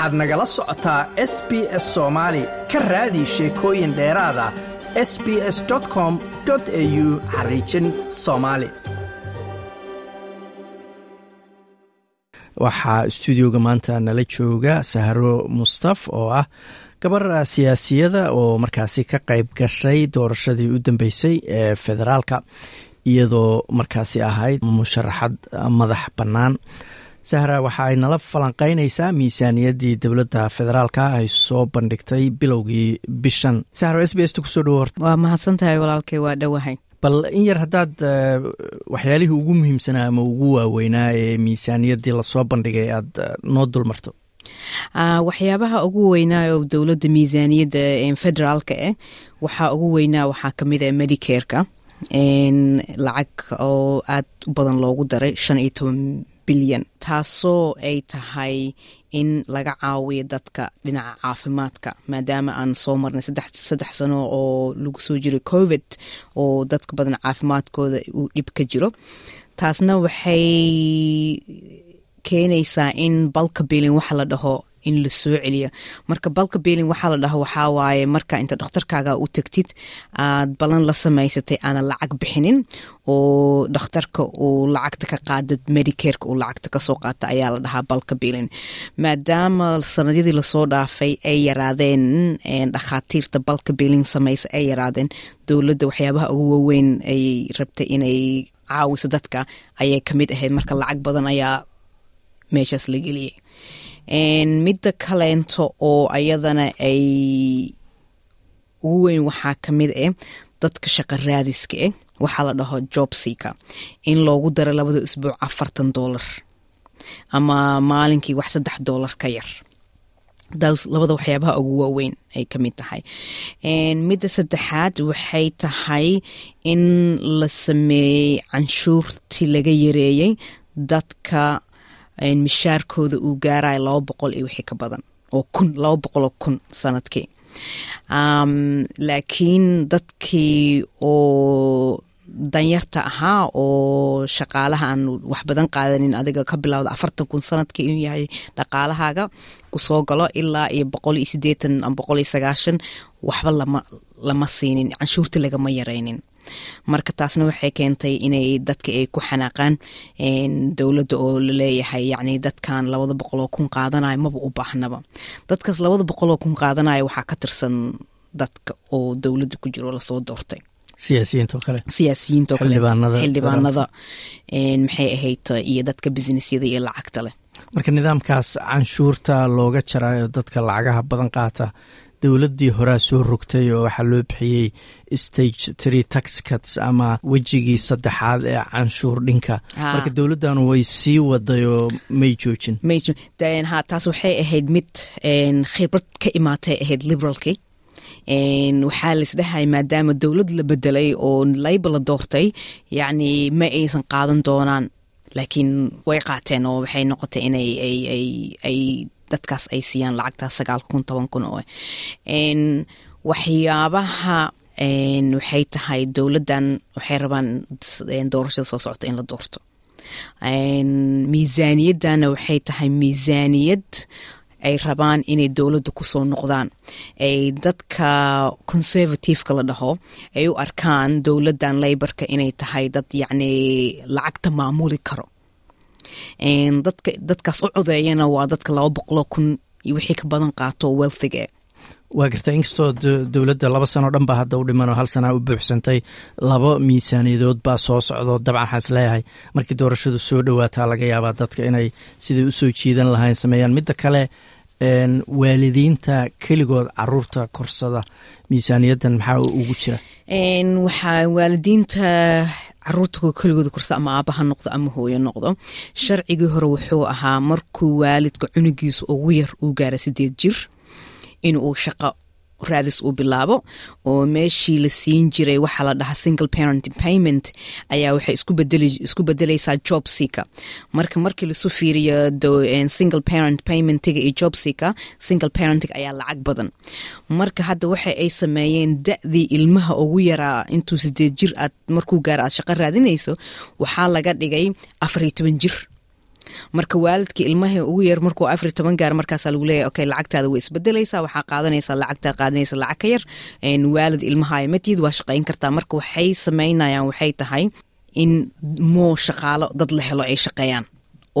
waxaad nagala socotaa s b s soomaali ka raadi sheekooyin dheeraada s b s com au xariijin soomaali waxaa stuudioga maanta nala jooga sahro mustaf oo ah gabar siyaasiyada oo markaasi ka qayb gashay doorashadii u dambeysay ee federaalka iyadoo markaasi ahayd musharaxad madax bannaan sahra waxa ay nala falanqeynaysaa miisaaniyaddii dowladda federaalka ay soo bandhigtay bilowgii bishan. Sahro s b s ta ku soo dhawo waa mahadsantahay walaalkay waa dhowahay bal in yar haddaad waxyaalihii ugu muhiimsanaa ama ugu waaweynaa ee miisaaniyaddii la soo bandhigay aad noo dulmarto? Waxyaabaha ugu weynaa oo dowladda miisaaniyadda federaalka ah waxaa ugu weynaa waxaa ka mid a medicareka lacag oo aad u badan loogu daray shan iyo toban bilyan. Taasoo ay tahay in laga caawiyo dadka dhinaca caafimaadka maadaama aan soo marnay saddex sano oo lagu soo jiray covid oo dadka badan caafimaadkooda uu dhib ka jiro. Taasna waxay keenaysaa in balka bilin waxa la dhaho in la soo celiya marka balka bilin waxaa la dhaho waxaa waaye marka inta dhakhtarkaaga u tagtid aad balan la samaysatay aanan lacag bixinin oo dhakhtarka uu lacagta ka qaadad medicareka uu lacagta ka soo qaata ayaa la dhahaa balka bilin maadaama sanadyadii la soo dhaafay ay yaraadeen dhakhaatiirta balka bilin samaysa ay yaraadeen dowladda waxyaabaha ugu waaweyn ay rabtay inay caawiso dadka ayay ka mid ahayd. Marka lacag badan ayaa meeshaas la geliyay midda kaleento oo ayadana ay ugu weyn waxaa ka mid ah dadka shaqa raadiska ah waxaa la dhaho job seaker in loogu daro labada isbuuc afartan doolar ama maalinkii wax saddex doolar ka yar. Daas labada waxyaabaha ugu waaweyn ay ka mid tahay. Midda saddexaad waxay tahay in la sameeyey canshuurtii laga yareeyey dadka mishaarkooda uu gaarayo laba boqol iyo wixii ka badan oo kun laba boqoloo kun sannadkii. Laakiin dadkii oo danyarta ahaa oo shaqaalaha aan wax badan qaadanin adiga ka bilowda afartan kun sannadkii inuu yahay dhaqaalahaaga ku soo galo ilaa iyo boqol iyo sideetan boqol iyo sagaashan waxba lama lama siinin canshuurta lagama yaraynin marka taasna waxay keentay inay dadka ay ku xanaaqaan dowladda oo la leeyahay yacni dadkan labada boqoloo kun qaadanayo maba u baahnaba dadkaas labada boqoloo kun qaadanayo waxaa ka tirsan dadka oo dowladda ku jiro la soo doortay. Siyaasiyiinto kale. Xildhibaanada maxay ahayd iyo dadka businessyada iyo lacagta leh. Marka nidaamkaas canshuurta looga jarayo dadka lacagaha badan qaata dowladdii horaa soo rogtay oo waxaa loo bixiyey stage tree tax cuts ama wejigii saddexaad ee canshuur dhinka marka dowladdanu way sii waday oo may joojin. Ha taas waxay ahayd mid khibrad ka imaatay ahayd liberalki waxaa laisdhahay maadaama dowlad la bedelay oo layba la doortay yacni ma aysan qaadan doonaan laakiin way qaateen oo waxay noqotay inay ay dadkaas ay siiyaan lacagtaas sagaal kun toban kun oo. Waxyaabaha waxay tahay dowladdan waxay rabaan doorashada soo socota in la doorto. Miisaaniyaddana waxay tahay miisaaniyad ay rabaan inay dowladda ku soo noqdaan. Ay dadka conservativeka la dhaho ay u arkaan dowladdan laybarka inay tahay dad yacni lacagta maamuli karo dadkaas u codeeyana waa dadka laba boqoloo kun iyo wixii ka badan qaato wealthiga waa garta inkastoo dowladda laba sanoo dhan baa hadda u dhiman oo hal sanaa u buuxsantay laba miisaaniyadood baa soo socdo dabcan waxaan is leeyahay. Markii doorashadu soo dhowaataa laga yaabaa dadka inay siday u soo jiidan lahayn sameeyaan. Midda kale waalidiinta keligood carruurta korsada miisaaniyaddan maxaa ugu jira? Waxaa waalidiinta carruurta keligooda korsa ama aaba ha noqdo ama hooyo noqdo sharcigii hore wuxuu ahaa markuu waalidka cunugiisa ugu yar uu gaara sideed jir in uu shaqo raadis uu bilaabo oo meeshii la siin jiray waxaa la dhahaa single parent payment ayaa waxay isku bedelaysaa job seaker marka markii lasu fiiriyo single parent paymentiga iyo job seaker single parentiga ayaa lacag badan. Marka hadda waxa ay sameeyeen da-dii ilmaha ugu yaraa intuu sideed jir aad markuu gaara aad shaqo raadinayso waxaa laga dhigay afariyo toban jir marka waalidka ilmaha ugu yar markuu afar toban gaar markaasaa lagu leeyahy okay lacagtaada way isbedelaysaa waxaa qaadanaysaa lacagtaa qaadanaysa lacag ka yar. Waalid ilmaha matid waa shaqayn kartaa. Marka waxay samaynayaan waxay tahay in moo shaqaalo dad la helo ay shaqeeyaan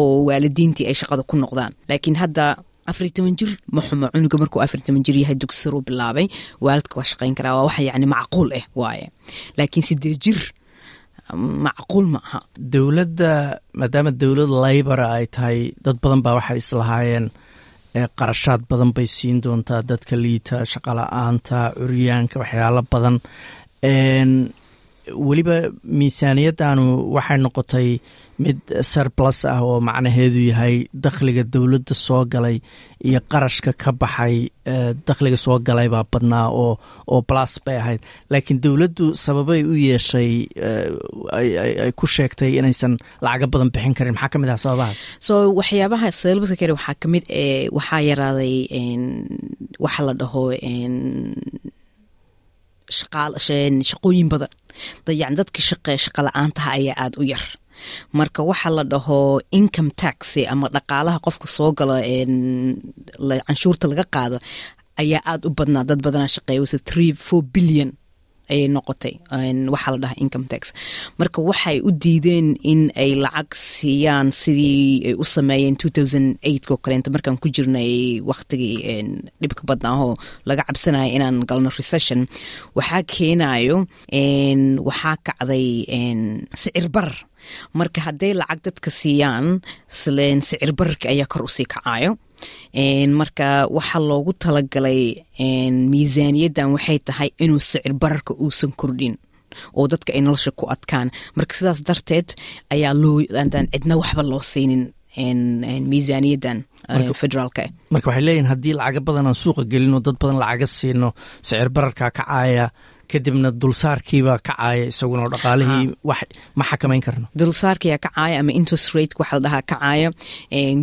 oo waalidiintii ay shaqada ku noqdaan. Laakiin hadda afariy toban jir ma cunuga markuu afariy toban jir yahay dugsiruu bilaabay waalidka waa shaqayn karaa waa wax yani macquul ah waaye. Laakiin sideed jir macquul ma aha dowladda maadaama dowlad laybora ay tahay dad badan baa waxay islahaayeen qarashaad badan bay siin doontaa dadka liita shaqala-aanta curyaanka waxyaalo badan weliba miisaaniyaddanu waxay noqotay mid sarblus ah oo macnaheedu yahay dakhliga dowladda soo galay iyo qarashka ka baxay dakhliga soo galay baa badnaa oo oo blas bay ahayd. Laakiin dowladdu sababay u yeeshay ay ku sheegtay inaysan lacaga badan bixin karin. Maxaa ka mid ah sababahaas? So waxyaabaha salbasa kale waxaa ka mid e waxaa yaraaday waxa la dhaho shaqooyin badan yani dadka shaqe shaqa la'aantaha ayaa aada u yar. Marka waxa la dhaho income tax ama dhaqaalaha qofka soo galo canshuurta laga qaado ayaa aada u badnaa. Dad badanaa shaqeeya wase three four billion ayay noqotay waxaa la dhahaa income tax. Marka waxay u diideen in ay lacag siiyaan sidii ay u sameeyeen two thousand eight oo kaleenta markaan ku jirnay waktigii dhibka badnaahoo laga cabsanaya inaan galno recession waxaa keenayo waxaa kacday sicir barar marka hadday lacag dadka siiyaan sleen sicir bararka ayaa kor u sii kacayo marka waxaa loogu talagalay miisaaniyaddan waxay tahay inuu sicir bararka uusan kordhin oo dadka ay nolosha ku adkaan. Marka sidaas darteed ayaa loo adaan cidna waxba loo siinin miisaaniyaddan federaalka. marka waxay leeyihiin haddii lacaga badan aan suuqa gelino dad badan lacaga siino sicir bararka kacaya kadibna dulsaarkiibaa kacaaya isaguna oo dhaqaalihii ma xakamayn karno. Dulsaarkiyaa kacaaya ama interest rate waxa la dhahaa kacaaya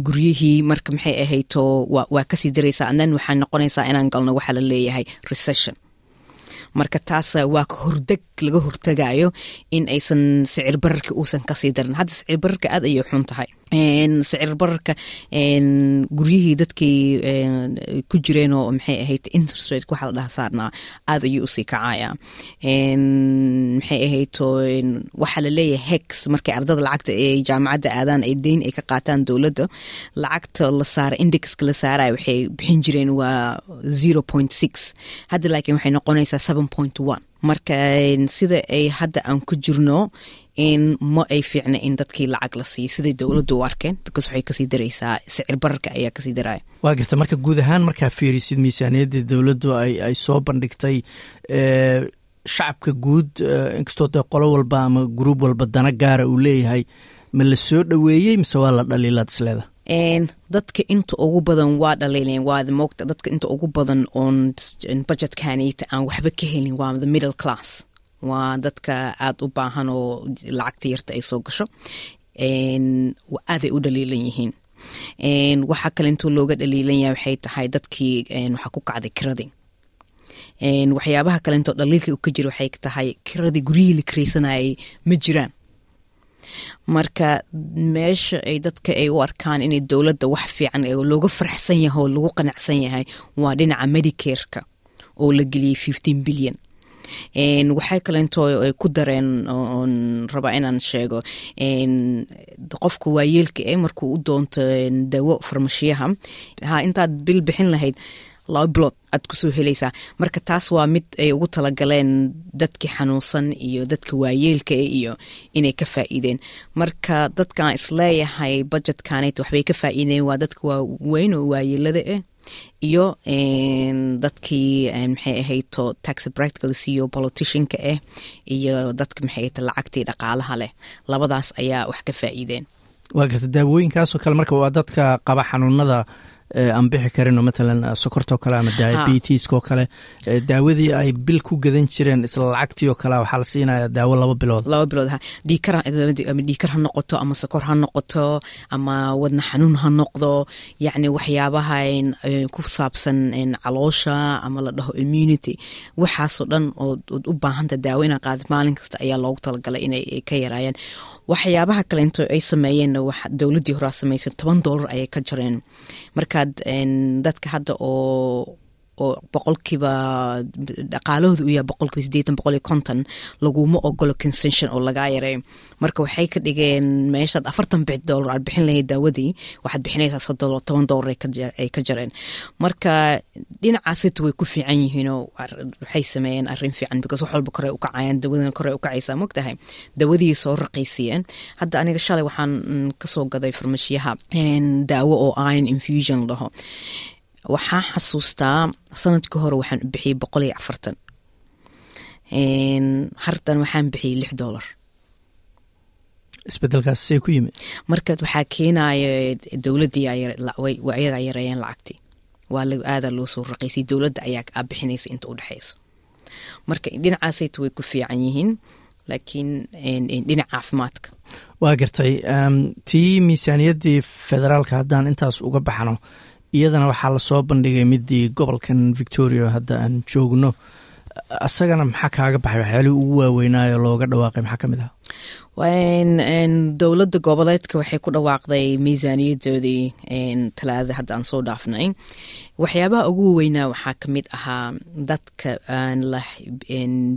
guryihii marka maxay ahayto waa ka sii daraysaa anan waxaa noqonaysaa inaan galno waxaa la leeyahay recession. Marka taas waa hordeg laga hortagayo in aysan sicir bararka uusan ka sii darin. Hadda sicir bararka aad ayay xun tahay sicir bararka guryihii dadkii ku jireen oo maxay ahayd interest rate waxaa la dhaha saarnaa aad ayuu u sii kacaya maxay ahayto waxaa la leeyahay hex markay ardada lacagta ee jaamacadda aadaan ay deyn ay ka qaataan dowladda lacagta la saara indexka la saaraya waxay bixin jireen waa zero point six. Hadda laakiin waxay noqonaysaa seven point one. Marka sida ay hadda aan ku jirno in ma ay fiicna in dadkii lacag la siiyo siday dowladdu u arkeen because waxay ka sii daraysaa sicir bararka ayaa ka sii daraya waa garta marka guud ahaan markaa fiirisid miisaaniyadda dowladdu ay soo bandhigtay shacabka guud inkastoo dee qolo walba ama gruub walba dana gaara uu leeyahay ma la soo dhoweeyey mise waa la dhaliilaad isleeda dadka inta ugu badan waa dhaliileen waad moogta dadka inta ugu badan oon budgetkanita aan waxba ka helin waa the middle class waa dadka aada u baahan oo lacagta yarta ay soo gasho aaday u dhaliilan yihiin. Waxaa kale intoo looga dhaliilan yahay waxay tahay dadkii waxaa ku kacday kiradii waxyaabaha kalentoo dhaliilka ka jira waxay tahay kiradii guryihii la karaysanayay ma jiraan. Marka meesha ay dadka ay u arkaan inay dowladda wax fiican looga faraxsan yahay oo lagu qanacsan yahay waa dhinaca medicareka oo la geliyey fifteen billion waxay kalentoo ku dareen oon rabaa inaan sheego. Qofka waayeelka e markuu u doonto dawo farmashiyaha. Ha intaad bil bixin lahayd laba bilood aad ku soo helaysaa. Marka taas waa mid ay ugu talagaleen dadkii xanuunsan iyo dadka waayeelka iyo inay ka faa'iideen. Marka dadkaan is leeyahay budgetkanayt waxbay ka faa'iideen. Waa dadka waaweyn oo waayeelada ah iyo dadkii maxay ahayto tax practical siiyo politicianka ah iyo dadka maxay lacagtii dhaqaalaha leh labadaas ayaa wax ka faa'iideen. Waa garta daawooyinkaasoo kale marka waa dadka qaba xanuunada aan bixi karinoo matalan sokortoo kale ama diabetiskoo kale daawadii ay bil ku gadan jireen isla lacagtii oo kale waxaa la siinaya daawo laba bilood. Laba bilood ha. Dhiikar ha noqoto ama sokor ha noqoto ama wadna xanuun ha noqdo yacni waxyaabaha ku saabsan caloosha ama la dhaho immunity. Waxaasoo dhan ood u baahanta daawo inaa qaadid maalin kasta ayaa loogu talagalay inay ka yaraayaan waxyaabaha kalento ay sameeyeenna dowladdii horaa samaysan toban dollar ayay ka jareen markaad dadka hadda oo oo boqolkiiba dhaqaalahooda u yahay boqolkiiba sideetan boqol iyo konton laguma ogolo concession oo lagaa yareeyo marka waxay ka dhigeen meeshaad afartan dollar aad bixin lahayd daawadii waxaad bixinaysaa soddon toban dollar ay ka jareen. Marka dhinacaasita way ku fiican yihiinoo waxay sameeyeen arrin fiican because wax walba kore u kacayaan dawadana kore u kacaysaa mogtahay dawadii soo raqiisiyeen. Hadda aniga shalay waxaan ka soo gaday farmashiyaha daawo oo iron infusion dhaho waxaa xasuustaa sannadkii hore waxaan u bixiyey boqol iyo afartan. Hardan waxaan bixiyey lix dollar. Isbedelkaas see ku yimid? Marka waxaa keenaya dowladdii ayagaa yareeyeen lacagtii. Waa aadaa loo soo raqiysay dowladda ayaa bixinaysa inta u dhexeyso marka dhinacaasayta way ku fiican yihiin laakiin dhinaca caafimaadka. Waa gartay tii miisaaniyaddii federaalka haddaan intaas uga baxno iyadana waxaa la soo bandhigay midii gobolkan victoria hadda aan joogno. Asagana maxaa kaaga baxay? Waxyaalihii ugu waaweynaayo looga dhawaaqay maxaa ka mid ah? Dowladda goboleedka waxay ku dhawaaqday miisaaniyadoodii talaadada hadda aan soo dhaafnay. Waxyaabaha ugu weynaa waxaa ka mid ahaa dadka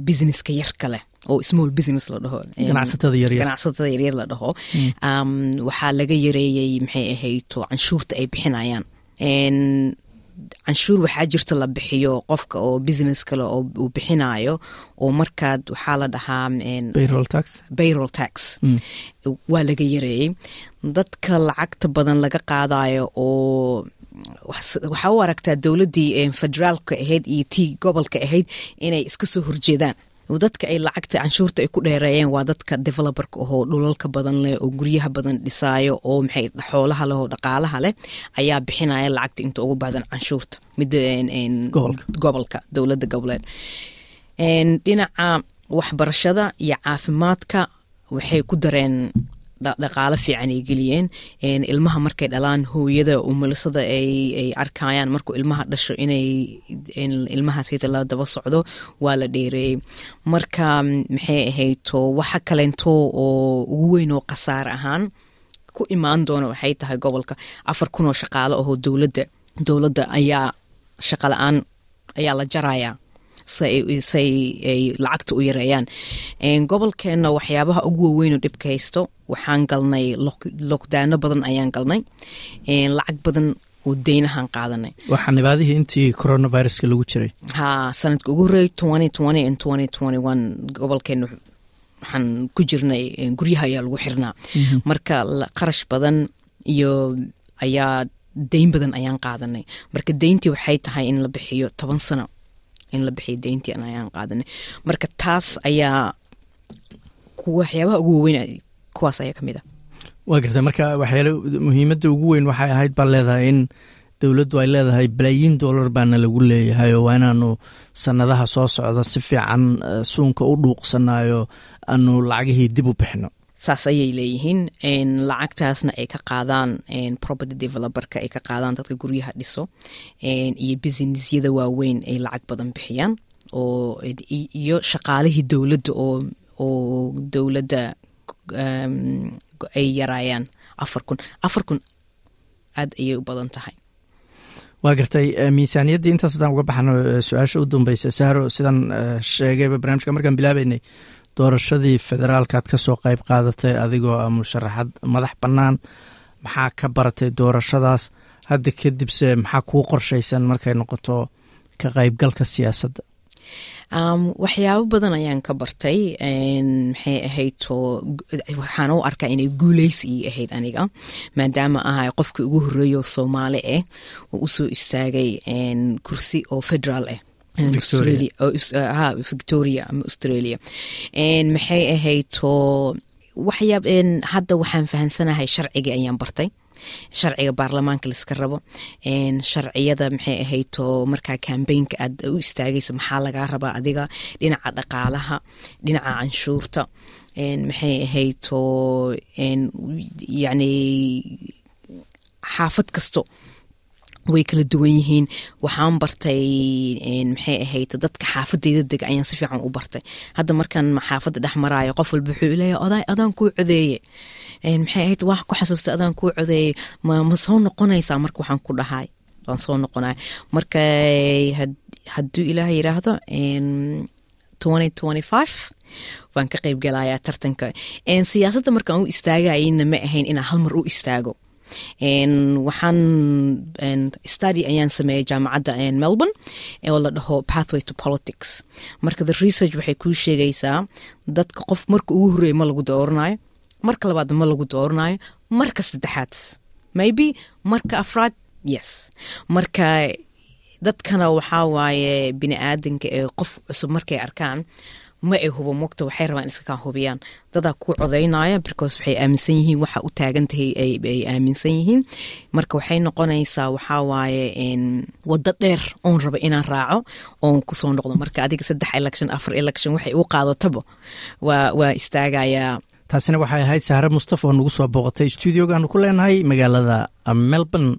businesska yarka leh oo small business la dhaho. Ganacsatada yaryar la dhaho. Waxaa laga yareeyey maxay ahayto canshuurta ay bixinayaan canshuur waxaa jirta la bixiyo qofka oo business kale oo uu bixinayo oo markaad waxaa la dhahaa bayrol tax? waa laga yareeyey. Dadka lacagta badan laga qaadayo oo waxaa u aragtaa dowladdii federaalka ahayd iyo tii gobolka ahayd inay iska soo horjeedaan dadka ay lacagta canshuurta ay ku dheereeyeen waa dadka develoberka ahoo dhulalka badan leh oo guryaha badan dhisaayo oo maxay xoolaha leh oo dhaqaalaha leh ayaa bixinaya lacagta inta ugu badan canshuurta. Midda gobolka. dowladda goboleed dhinaca waxbarashada iyo caafimaadka waxay ku dareen dhaqaalo fiican ay geliyeen ilmaha markay dhalaan hooyada umulisada ay arkayaan markuu ilmaha dhasho inay ilmahaasita la daba socdo waa la dheereeyey marka maxay ahayto waxa kalento oo ugu weyn oo khasaare ahaan ku imaan doona waxay tahay gobolka. Afar kun oo shaqaalo ahoo dowladda dowladda ayaa shaqa la'aan ayaa la jarayaa say ay lacagta u yareeyaan. Gobolkeenna waxyaabaha ugu waaweyn oo dhibka haysto waxaan galnay lockdaano badan ayaan galnay. Lacag badan oo deynahaan qaadanay. Waxaa nibaadihii intii coronaviruska lagu jiray. Ha sanadka ugu horreey twenty twenty and twenty twenty one gobolkeenna waxaan ku jirnay guryaha ayaa lagu xirnaa. Marka qarash badan iyo ayaa deyn badan ayaan qaadanay. Marka deyntii waxay tahay in la bixiyo toban sano in la bixiyo deyntii ayaan qaadanay. Marka taas ayaa waxyaabaha ugu waaweyn kuwaas ayaa ka mid a waa garta marka waxyaale muhiimadda ugu weyn waxay ahayd baa leedahay in dowladdu ay leedahay balaayiin dollar baana lagu leeyahay oo waa inaanu sanadaha soo socda si fiican suunka u dhuuqsanayo aanu lacagihii dib u bixino saas ayay leeyihiin lacagtaasna ay ka qaadaan property develoberka ay ka qaadaan dadka guryaha dhiso iyo businessyada waaweyn ay lacag badan bixiyaan oo iyo shaqaalihii dowladda oo dowladda ay yaraayaan afar kun afar kun aad ayay u badan tahay. Waa gartay miisaaniyaddii intaas haddaan uga baxno su'aasha u dambeysa sahro sidaan sheegayba barnaamijka markaan bilaabeynay doorashadii federaalkaad ka soo qayb qaadatay adigoo a musharaxad madax bannaan maxaa ka baratay doorashadaas? Hadda kadibse maxaa kuu qorshaysan markay noqoto ka qaybgalka siyaasadda? Waxyaabo badan ayaan ka bartay maxay ahaydto waxaan u arkaa inay guuleysi ii ahayd aniga maadaama ahay qofkii ugu horreeyo soomaali ah oo u soo istaagay kursi oo federaal ah victoria. Ama australia. Maxay ahayto waxyaab hadda waxaan fahansanahay sharcigii ayaan bartay. Sharciga baarlamaanka laiska rabo. Sharciyada maxay ahayto markaa kambaynka aad u istaagaysa maxaa lagaa rabaa adiga? Dhinaca dhaqaalaha dhinaca canshuurta. Maxay ahayto yani xaafad kasto way kala duwan yihiin. Waxaan bartay maxay ahayd dadka xaafadeyda dega ayaan si fiican u bartay. Hadda markaan xaafadda dhex maraayo qof walba wuxuu leeya adaan kuu codeeye maxay ahayd waa ku xasuusta adaan kuu codeeye ma soo noqonaysaa marka waxaan ku dhahay. Waan soo noqonaya marka hadduu ilaah yiraahdo waan ka qeyb galayaa tartanka siyaasadda markaan u istaagayna ma ahayn inaan hal mar u istaago waxaan study ayaan sameeyay jaamacadda melbourne oo la dhaho pathway to politics. Marka the research waxay kuu sheegaysaa dadka qof marka ugu horreeya ma lagu dooranayo marka labaad ma lagu dooranayo marka saddexaad maybe marka afraad yes. Marka dadkana waxaa waaye bini aadanka ee qof cusub markay arkaan ma ay hubo mogta waxay rabaan iska kaa hubiyaan. Dadaa ku codaynaya because waxay aaminsan yihiin waxa u taagantahay ay aaminsan yihiin. Marka waxay noqonaysaa waxaa waddo dheer oon raba inaan raaco oon ku soo noqdo. Marka adiga saddex election afar election waxay u qaadataba waa waa istaagayaa taasina waxay ahayd sahre mustafa oo nagu soo booqatay stuudiogaanu ku leenahay magaalada melbourne